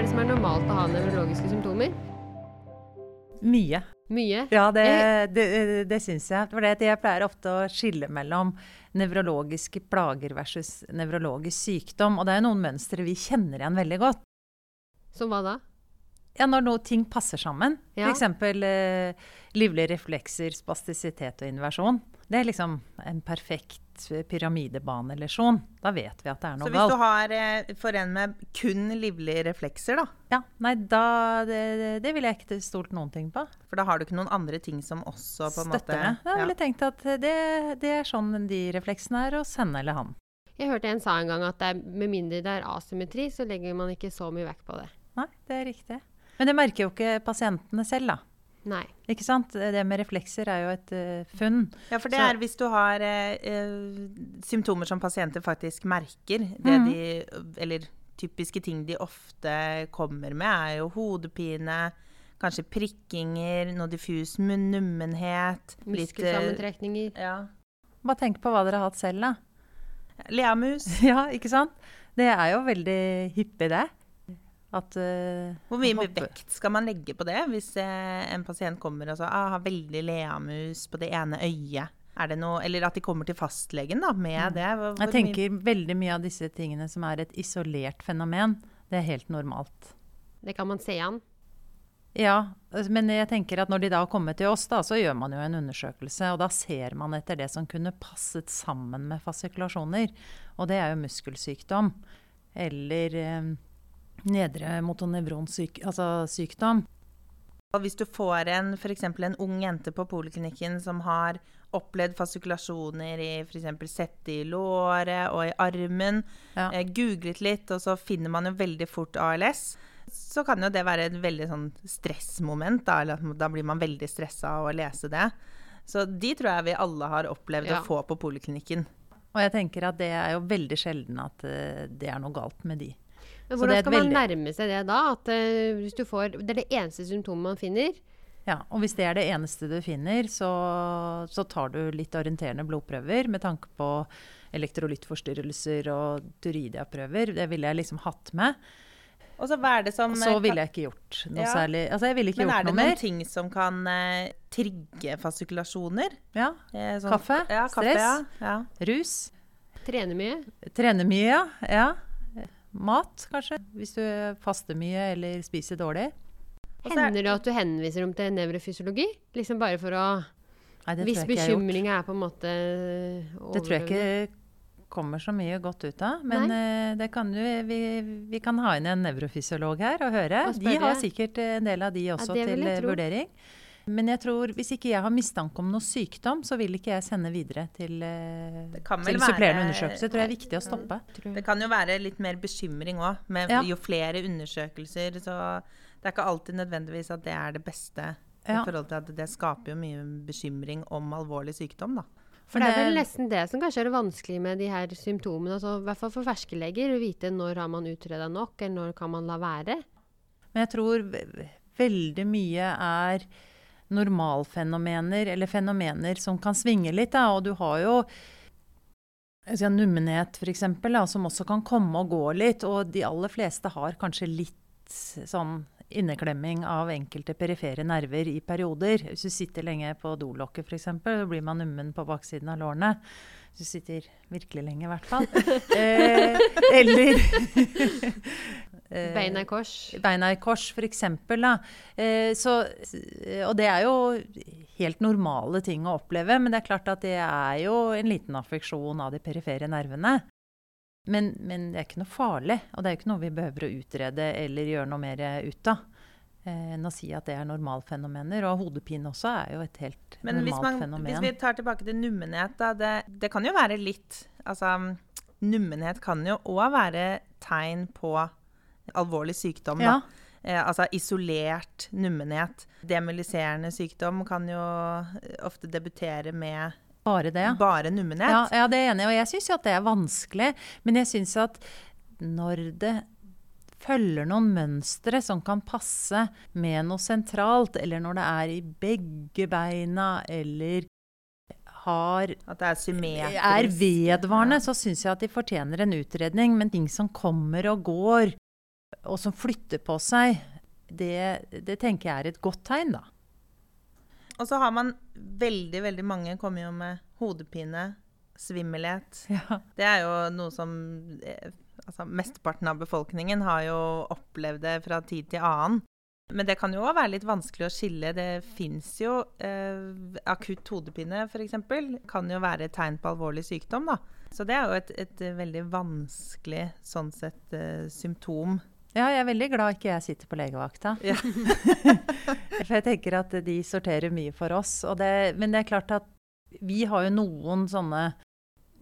Er det som er normalt å ha nevrologiske symptomer? Mye. Mye? Ja, det, det, det syns jeg. For det, jeg pleier ofte å skille mellom nevrologiske plager versus nevrologisk sykdom. Og det er jo noen mønstre vi kjenner igjen veldig godt. Som hva da? Ja, Når noe, ting passer sammen. Ja. F.eks. Eh, livlige reflekser, spastisitet og inversjon. Det er liksom en perfekt pyramidebanelesjon. Da vet vi at det er Så noe hvis du har eh, for en med kun livlige reflekser, da, Ja, nei, da, det, det- ville jeg ikke stolt noen ting på. for da har du ikke noen andre ting som også på en måte Støtter det. Da ville jeg tenkt at det, det er sånn de refleksene er hos henne eller han. Jeg hørte en sa en gang at det er, med mindre det er asymmetri, så legger man ikke så mye vekt på det. Nei, det er riktig. Men det merker jo ikke pasientene selv, da. Nei. Ikke sant? Det med reflekser er jo et uh, funn. Ja, for det Så- er hvis du har eh, eh, symptomer som pasienter faktisk merker. Det mm. de, eller typiske ting de ofte kommer med, er jo hodepine, kanskje prikkinger, noe diffus nummenhet Muskelsammentrekninger. Ja. Bare tenk på hva dere har hatt selv, da. Leamus. Ja, ikke sant? Det er jo veldig hyppig, det. At uh, Hvor mye vekt skal man legge på det hvis eh, en pasient kommer og så, ah, har veldig leamus på det ene øyet? Er det noe, eller at de kommer til fastlegen da, med det? Hvor, hvor Jeg tenker veldig mye av disse tingene som er et isolert fenomen, det er helt normalt. Det kan man se an. Ja, men jeg tenker at når de da har kommet til oss, da, så gjør man jo en undersøkelse. Og da ser man etter det som kunne passet sammen med fasikulasjoner. Og det er jo muskelsykdom. Eller eh, nedre motonevronsykdom. altså sykdom. Hvis du får en, en ung jente på poliklinikken som har opplevd fasikulasjoner i f.eks. sette i låret og i armen, Ja. eh, googlet litt, og så finner man jo veldig fort ALS, så kan jo det være et veldig sånn stressmoment. Da, eller at da blir man veldig stressa av å lese det. Så de tror jeg vi alle har opplevd Ja. å få på poliklinikken. Og jeg tenker at det er jo veldig sjelden at eh, det er noe galt med de. Men hvordan skal man veldig- nærme seg det da? At uh, hvis du får, det er det eneste symptomet man finner. Ja, og hvis det er det eneste du finner, så, så tar du litt orienterende blodprøver med tanke på elektrolyttforstyrrelser og turidiaprøver. Det ville jeg liksom hatt med. Og så hva er det som Og så ville jeg ikke gjort noe Ja. særlig Altså, jeg ville ikke Men er det noen mer. ting som kan eh, trigge fasikulasjoner? Ja. Eh, sånn- Kaffe, ja, kaffe stress. Ja, ja. Rus. Trene mye. Trene mye, ja. Mat, kanskje. Hvis du faster mye eller spiser dårlig. Også er- Hender det at du henviser dem til nevrofysiologi? Liksom bare for å Nei, det Hvis bekymringa er på en måte Det tror jeg ikke kommer så mye godt ut av. Men eh, det kan du, vi, vi kan ha inn en nevrofysiolog her og høre. Og De har sikkert en del av de også ja, til eh, tro. Men jeg tror, hvis ikke jeg har mistanke om noe sykdom, så vil ikke jeg sende videre til, eh, til supplerende undersøkelse. Det tror jeg er viktig å stoppe. Det kan jo være litt mer bekymring òg. Ja. Jo flere undersøkelser, så det er ikke alltid nødvendigvis at det er det beste. Ja. I forhold til at Det skaper jo mye bekymring om alvorlig sykdom, da. For det er vel nesten det som kanskje er det vanskelige med de her symptomene. Altså, I hvert fall for ferske leger. Å vite når har man utreda nok, eller når kan man la være. Men jeg tror veldig mye er normalfenomener, eller fenomener som kan svinge litt. Da. Og du har jo si, nummenhet, f.eks., som også kan komme og gå litt. Og de aller fleste har kanskje litt sånn inneklemming av enkelte perifere nerver i perioder. Hvis du sitter lenge på dolokket f.eks., så blir man nummen på baksiden av lårene. Hvis du sitter virkelig lenge, i hvert fall. eh, eller Beina i kors. beina i kors, f.eks. Eh, så, og det er jo helt normale ting å oppleve, men det er klart at det er jo en liten affeksjon av de perifere nervene. Men, men det er ikke noe farlig, og det er jo ikke noe vi behøver å utrede eller gjøre noe mer ut av. eh, Enn å si at det er normalfenomener. Og hodepine også er jo et helt Men hvis, normalt man, fenomen. hvis vi tar tilbake til nummenhet, da. Det, det kan jo være litt Altså, nummenhet kan jo òg være tegn på alvorlig sykdom. Ja. Da. Eh, altså isolert nummenhet. Demiliserende sykdom kan jo ofte debutere med Bare det, ja. bare nummenhet. Ja, ja, det er jeg enig i. Og jeg syns jo at det er vanskelig. Men jeg syns at når det følger noen mønstre som kan passe med noe sentralt, eller når det er i begge beina, eller har At det er symmetrisk. er vedvarende, så syns jeg at de fortjener en utredning. Men ting som kommer og går, og som flytter på seg, det, det tenker jeg er et godt tegn, da. Og så har man veldig, veldig mange kommer jo med hodepine, svimmelhet. Ja. Det er jo noe som eh, altså Mesteparten av befolkningen har jo opplevd det fra tid til annen. Men det kan jo òg være litt vanskelig å skille. Det fins jo eh, Akutt hodepine, f.eks., kan jo være et tegn på alvorlig sykdom, da. Så det er jo et, et veldig vanskelig sånn sett eh, symptom. Ja, jeg er veldig glad ikke jeg sitter på legevakta. Ja. For jeg tenker at de sorterer mye for oss. Det, men det er klart at vi har jo noen sånne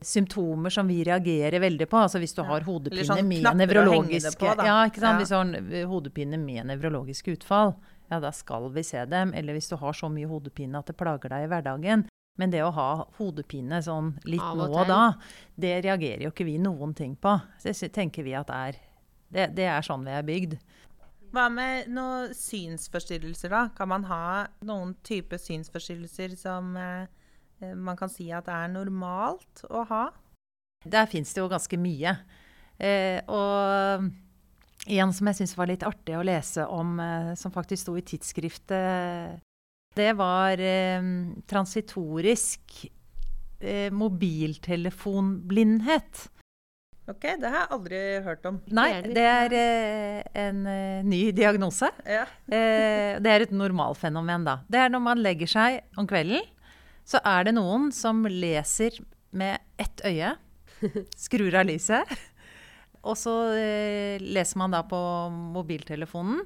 symptomer som vi reagerer veldig på. Altså hvis du har hodepine sånn med nevrologiske på. Ja. Ja. Hvis du har hodepine med nevrologiske utfall, ja, da skal vi se dem. Eller hvis du har så mye hodepine at det plager deg i hverdagen. Men det å ha hodepine sånn litt nå og da, det reagerer jo ikke vi noen ting på. Det tenker vi at er det, det er sånn vi er bygd. Hva med noen synsforstyrrelser, da? Kan man ha noen type synsforstyrrelser som eh, man kan si at er normalt å ha? Der fins det jo ganske mye. Eh, og en som jeg syns var litt artig å lese om, eh, som faktisk sto i tidsskriftet, det var eh, transitorisk eh, mobiltelefonblindhet. OK, det har jeg aldri hørt om. Nei, Det er eh, en eh, ny diagnose. Ja. Eh, det er et normalfenomen, da. Det er når man legger seg om kvelden, så er det noen som leser med ett øye. Skrur av lyset. Og så eh, leser man da på mobiltelefonen.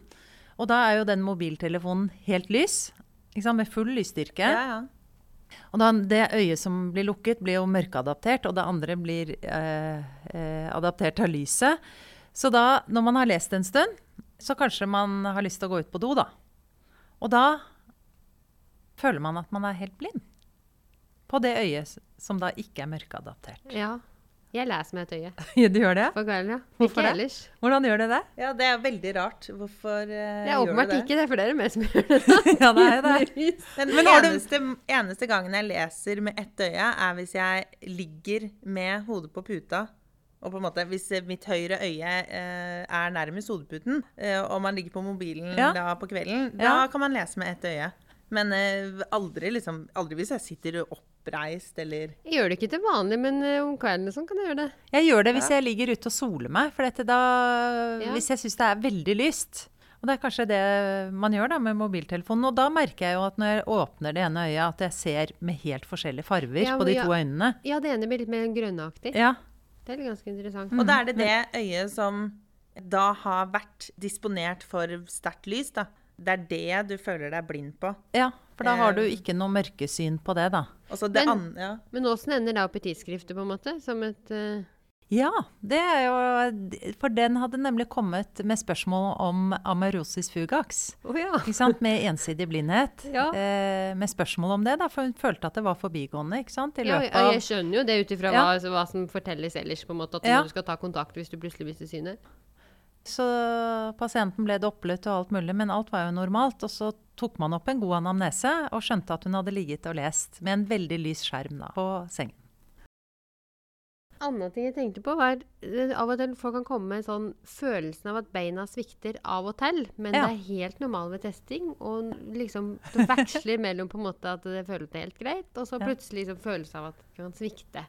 Og da er jo den mobiltelefonen helt lys, med full lysstyrke. Ja, ja. Og da, det øyet som blir lukket, blir jo mørkeadaptert, og det andre blir eh, eh, adaptert av lyset. Så da, når man har lest en stund, så kanskje man har lyst til å gå ut på do, da. Og da føler man at man er helt blind. På det øyet som da ikke er mørkeadaptert. Ja. Jeg leser med et øye Ja, du gjør det? på kvelden, ja. Hvorfor ikke det? ellers. Hvordan gjør det det? ja, det er veldig rart. Hvorfor eh, Det er åpenbart ikke det, for det er det mer som gjør det. ja, det er det. Den Men den eneste, eneste gangen jeg leser med ett øye, er hvis jeg ligger med hodet på puta. Og på en måte, Hvis mitt høyre øye eh, er nærmest hodeputen, eh, og man ligger på mobilen Ja. da på kvelden, Ja. da kan man lese med ett øye. Men eh, aldri, liksom, aldri hvis jeg sitter oppreist eller Jeg gjør det ikke til vanlig, men eh, om kvelden sånn kan jeg gjøre det. Jeg gjør det hvis jeg ligger ute og soler meg, for dette da, Ja. hvis jeg syns det er veldig lyst. Og det er kanskje det man gjør da med mobiltelefonen. Og da merker jeg jo at når jeg åpner det ene øyet, at jeg ser med helt forskjellige farger Ja, på de to øynene. Ja, det ene blir litt mer grønnaktig. Ja, Det er ganske interessant. Og da er det det øyet som da har vært disponert for sterkt lys, da. Det er det du føler deg blind på. ja, for da har du Eh. ikke noe mørkesyn på det, da. Altså det Men- an- ja. Men åssen ender det opp i tidsskriftet, på en måte? Som et uh... Ja, det er jo For den hadde nemlig kommet med spørsmål om amerosis fugax. Oh, ja. Ikke sant? Med ensidig blindhet. Ja. Eh, med spørsmål om det, da, for hun følte at det var forbigående ikke sant? i ja. løpet ja, Jeg skjønner jo det ut ifra Ja. hva, hva som fortelles ellers, på en måte. At Ja. du skal ta kontakt hvis du plutselig mister synet. Så pasienten ble dopplet og alt mulig, men alt var jo normalt. Og så tok man opp en god anamnese og skjønte at hun hadde ligget og lest med en veldig lys skjerm da, på sengen. Annen ting jeg tenkte på, var eh, av og til folk kan komme med sånn følelsen av at beina svikter av og til, men Ja. det er helt normalt ved testing. Og liksom det veksler mellom på en måte at det føles helt greit, og så plutselig liksom følelse av at det kan svikte.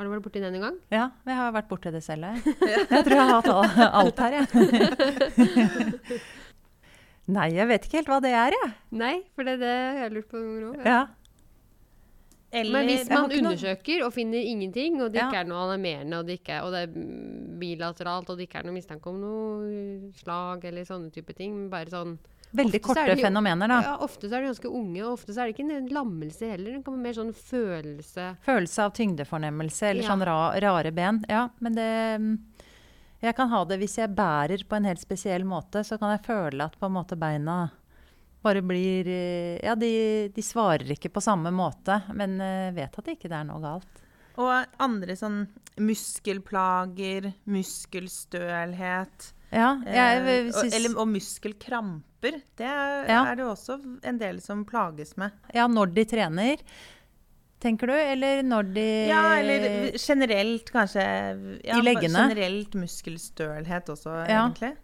Har du vært borti den en gang? Ja, jeg har vært borti det selv, jeg. Jeg tror jeg har hatt alt her, jeg. Nei, jeg vet ikke helt hva det er, jeg. Nei, for det, er det jeg har lurt på noen ganger. Ja. Eller Men hvis man undersøker og finner ingenting, og det Ja. ikke er noe alarmerende, og det, ikke er, og det er bilateralt, og det ikke er noe mistanke om noe slag eller sånne type ting, bare sånn Veldig Ofte korte jo- fenomener, da. Ja, ofte så er de ganske unge, og ofte så er det ikke en lammelse heller. Det kommer mer sånn følelse Følelse av tyngdefornemmelse eller Ja. sånn ra, rare ben. Ja, men det mm, Jeg kan ha det hvis jeg bærer på en helt spesiell måte, så kan jeg føle at på en måte beina bare blir eh, Ja, de, de svarer ikke på samme måte, men eh, vet at det ikke er noe galt. Og andre sånn muskelplager, muskelstølhet Ja, jeg, eh, og, synes, eller, og muskelkramper. Det er, Ja. er det også en del som plages med. ja, når de trener, tenker du? Eller når de Ja, eller generelt kanskje ja, I leggene? Generelt muskelstølhet også, Ja. egentlig.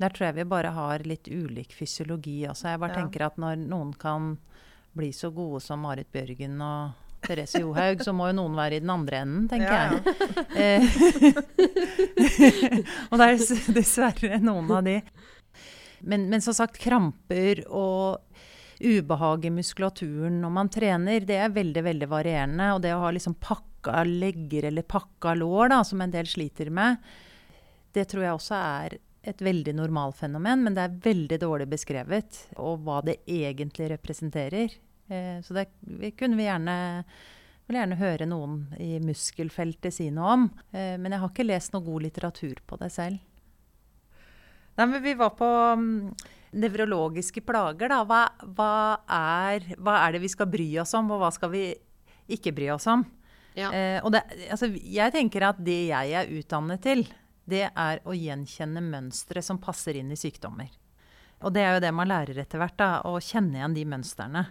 Der tror jeg vi bare har litt ulik fysiologi Altså. Jeg bare tenker at når noen kan bli så gode som Marit Bjørgen og Therese Johaug, så må jo noen være i den andre enden, tenker Ja, ja. jeg. Og det er dessverre noen av de. Men, men som sagt, kramper og ubehag i muskulaturen når man trener, det er veldig veldig varierende. Og det å ha liksom pakka legger eller pakka lår, da, som en del sliter med, det tror jeg også er et veldig normalfenomen, men det er veldig dårlig beskrevet. Og hva det egentlig representerer. Eh, så det vi kunne vi gjerne vil gjerne høre noen i muskelfeltet si noe om. Eh, men jeg har ikke lest noe god litteratur på det selv. Nei, men vi var på mm, nevrologiske plager, da. Hva, hva, er, hva er det vi skal bry oss om, og hva skal vi ikke bry oss om? Ja. Eh, og det, altså, jeg tenker at det jeg er utdannet til, det er å gjenkjenne mønstre som passer inn i sykdommer. Og det er jo det man lærer etter hvert, da, å kjenne igjen de mønstrene.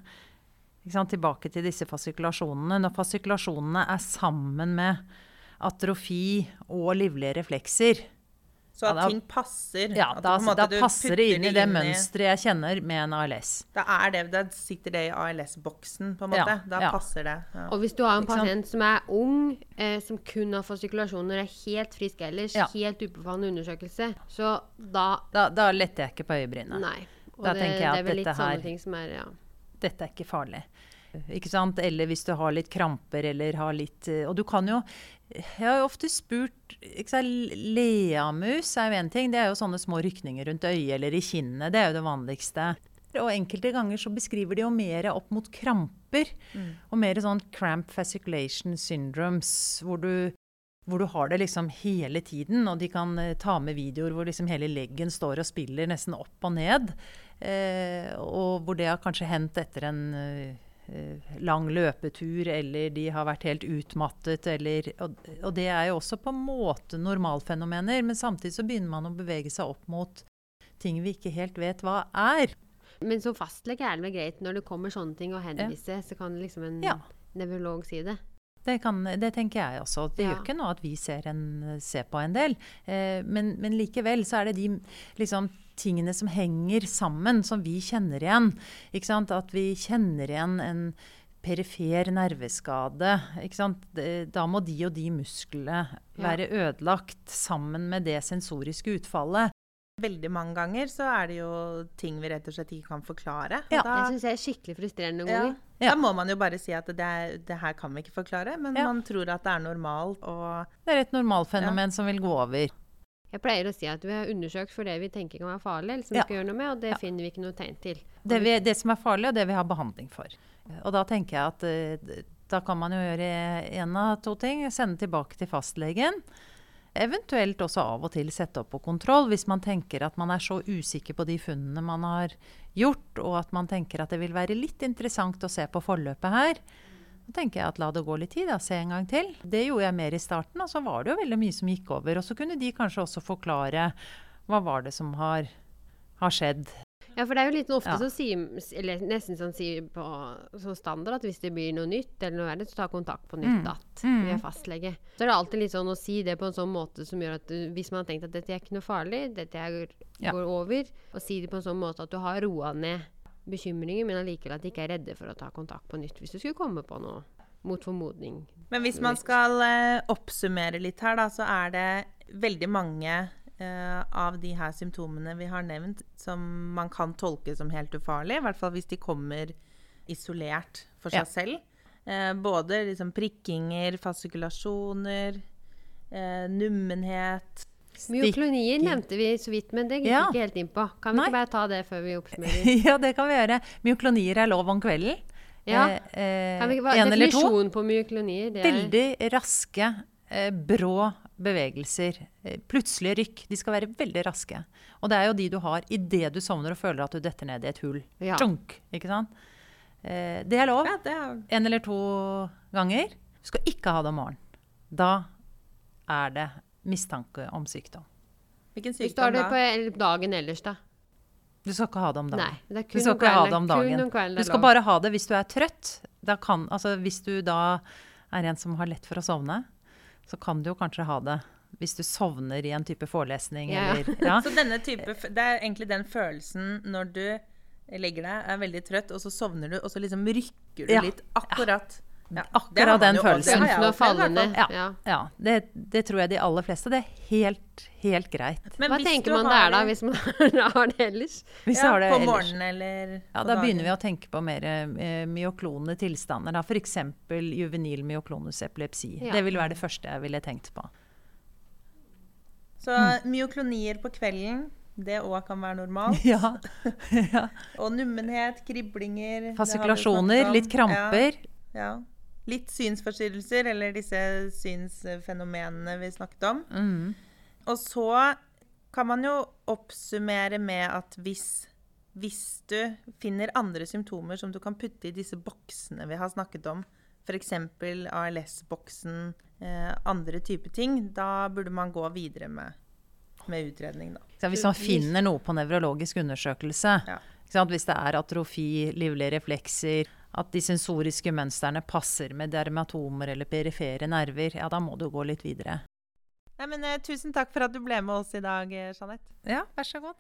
Ikke sant? Tilbake til disse fasikulasjonene. Når fasikulasjonene er sammen med atrofi og livlige reflekser, Så at Ja, da- ting passer. ja, at da, på en måte da du passer det inn i det mønsteret jeg kjenner med en ALS. Da, er det, da sitter det i ALS-boksen, på en måte. Ja, Da ja. passer det. Ja. Og hvis du har en pasient som er ung, eh, som kun har fasikulasjoner, er helt frisk ellers, Ja. helt upåfallende undersøkelse, så da Da, da letter jeg ikke på øyebrynene. Nei. Og Da det, tenker jeg det er vel litt dette her- sånne ting som er ja. Dette er ikke farlig. Ikke sant? Eller hvis du har litt kramper eller har litt eh, Og du kan jo Jeg har jo ofte spurt? Leamus er jo én ting. Det er jo sånne små rykninger rundt øyet eller i kinnet. Det er jo det vanligste. Og enkelte ganger så beskriver de jo mer opp mot kramper. Og mer sånn cramp fasciculation syndromes, hvor du hvor du har det liksom hele tiden, og de kan eh, ta med videoer hvor liksom hele leggen står og spiller nesten opp og ned. Eh, og hvor det har kanskje hendt etter en eh, lang løpetur, eller de har vært helt utmattet, eller og, og det er jo også på en måte normalfenomener, men samtidig så begynner man å bevege seg opp mot ting vi ikke helt vet hva er. Men som fastlege er det vel greit når det kommer sånne ting å henvise, så kan liksom en Ja. nevrolog si det. Det, kan, det tenker jeg også. Det Ja. gjør ikke noe at vi ser, en, ser på en del. Eh, men, men likevel så er det de liksom, tingene som henger sammen, som vi kjenner igjen. Ikke sant? At vi kjenner igjen en perifer nerveskade. Ikke sant? Da må de og de musklene være ødelagt sammen med det sensoriske utfallet. Veldig mange ganger så er det jo ting vi rett og slett ikke kan forklare. Ja. da, Det syns jeg er skikkelig frustrerende noen ja, ganger. Ja. da må man jo bare si at det, er, det her kan vi ikke forklare, men Ja. man tror at det er normalt. Og Det er et normalfenomen som vil gå over. Jeg pleier å si at vi har undersøkt for det vi tenker kan være farlig, eller som Ja. vi skal gjøre noe med, og det Ja. finner vi ikke noe tegn til. Det, vi, det som er farlig, og det vi har behandling for. Og da tenker jeg at eh, da kan man jo gjøre én av to ting. Sende tilbake til fastlegen. Eventuelt også av og til sette opp på kontroll hvis man tenker at man er så usikker på de funnene man har gjort, og at man tenker at det vil være litt interessant å se på forløpet her. Da tenker jeg at la det gå litt tid, da, se en gang til. Det gjorde jeg mer i starten, og så var det jo veldig mye som gikk over. Og så kunne de kanskje også forklare hva var det som har, har skjedd. Ja, for det er jo litt ofte Ja. så sier, eller nesten sånn sier på sånn standard at hvis det blir noe nytt, eller noe verre, så ta kontakt på nytt Mm. at Mm. vi er fastlege. Så er det alltid litt sånn å si det på en sånn måte som gjør at hvis man har tenkt at dette er ikke noe farlig, dette er, Ja. går over, og si det på en sånn måte at du har roa ned bekymringer, men allikevel at de ikke er redde for å ta kontakt på nytt hvis du skulle komme på noe mot formodning. Men hvis man skal eh, oppsummere litt her, da, så er det veldig mange av de her symptomene vi har nevnt, som man kan tolke som helt ufarlig. I hvert fall hvis de kommer isolert for seg Ja. selv. Eh, både liksom prikkinger, fasikulasjoner, eh, nummenhet Myoklonier nevnte vi så vidt, men det gikk Ja. ikke helt inn på. Kan vi Nei. ikke bare ta det før vi oppsummerer? ja, det kan vi gjøre. Myoklonier er lov om kvelden. Ja. Eh, eh, Kan vi ikke, bare, definisjonen på myoklonier, det er Veldig raske, eh, brå bevegelser. Eh, plutselige rykk. De skal være veldig raske. Og det er jo de du har idet du sovner og føler at du detter ned i et hull. Ja. Tjunk, ikke sant? Eh, det er lov. Ja, det er En eller to ganger. Du skal ikke ha det om morgenen. Da er det mistanke om sykdom. Hvilken sykdom Hvis du har det på dagen ellers, da? Du skal ikke ha det om dagen. Nei. Det er Du skal ikke ha det om dagen. om Du skal bare ha det hvis du er trøtt. Da kan, altså hvis du da er en som har lett for å sovne, så kan du jo kanskje ha det hvis du sovner i en type forelesning Ja. eller ja. Så denne type Det er egentlig den følelsen når du legger deg, er veldig trøtt, og så sovner du, og så liksom rykker du Ja. litt akkurat. Ja, Akkurat den følelsen. Ja. Ja. ja det, det tror jeg de aller fleste. Det er helt, helt greit. Men Hva tenker man der, da, hvis man har det ellers? Hvis ja, har det på ellers. morgenen eller Ja, da dagen. begynner vi å tenke på mer eh, myoklone tilstander. F.eks. juvenil myoklonus epilepsi. Ja. Det ville være det første jeg ville tenkt på. Så myoklonier på kvelden, det òg kan være normalt. Ja. ja. Og nummenhet, kriblinger Fasikulasjoner, litt kramper. Ja, ja. Litt synsforstyrrelser, eller disse synsfenomenene vi snakket om. Mm. Og så kan man jo oppsummere med at hvis, hvis du finner andre symptomer som du kan putte i disse boksene vi har snakket om, f.eks. ALS-boksen, eh, andre typer ting, da burde man gå videre med, med utredning, da. Så hvis man finner noe på nevrologisk undersøkelse, Ja. hvis det er atrofi, livlige reflekser, at de sensoriske mønstrene passer med dermatomer eller perifere nerver, ja, da må du gå litt videre. Nei, men, eh, tusen takk for at du ble med oss i dag, eh, Jeanette. Ja, vær så god.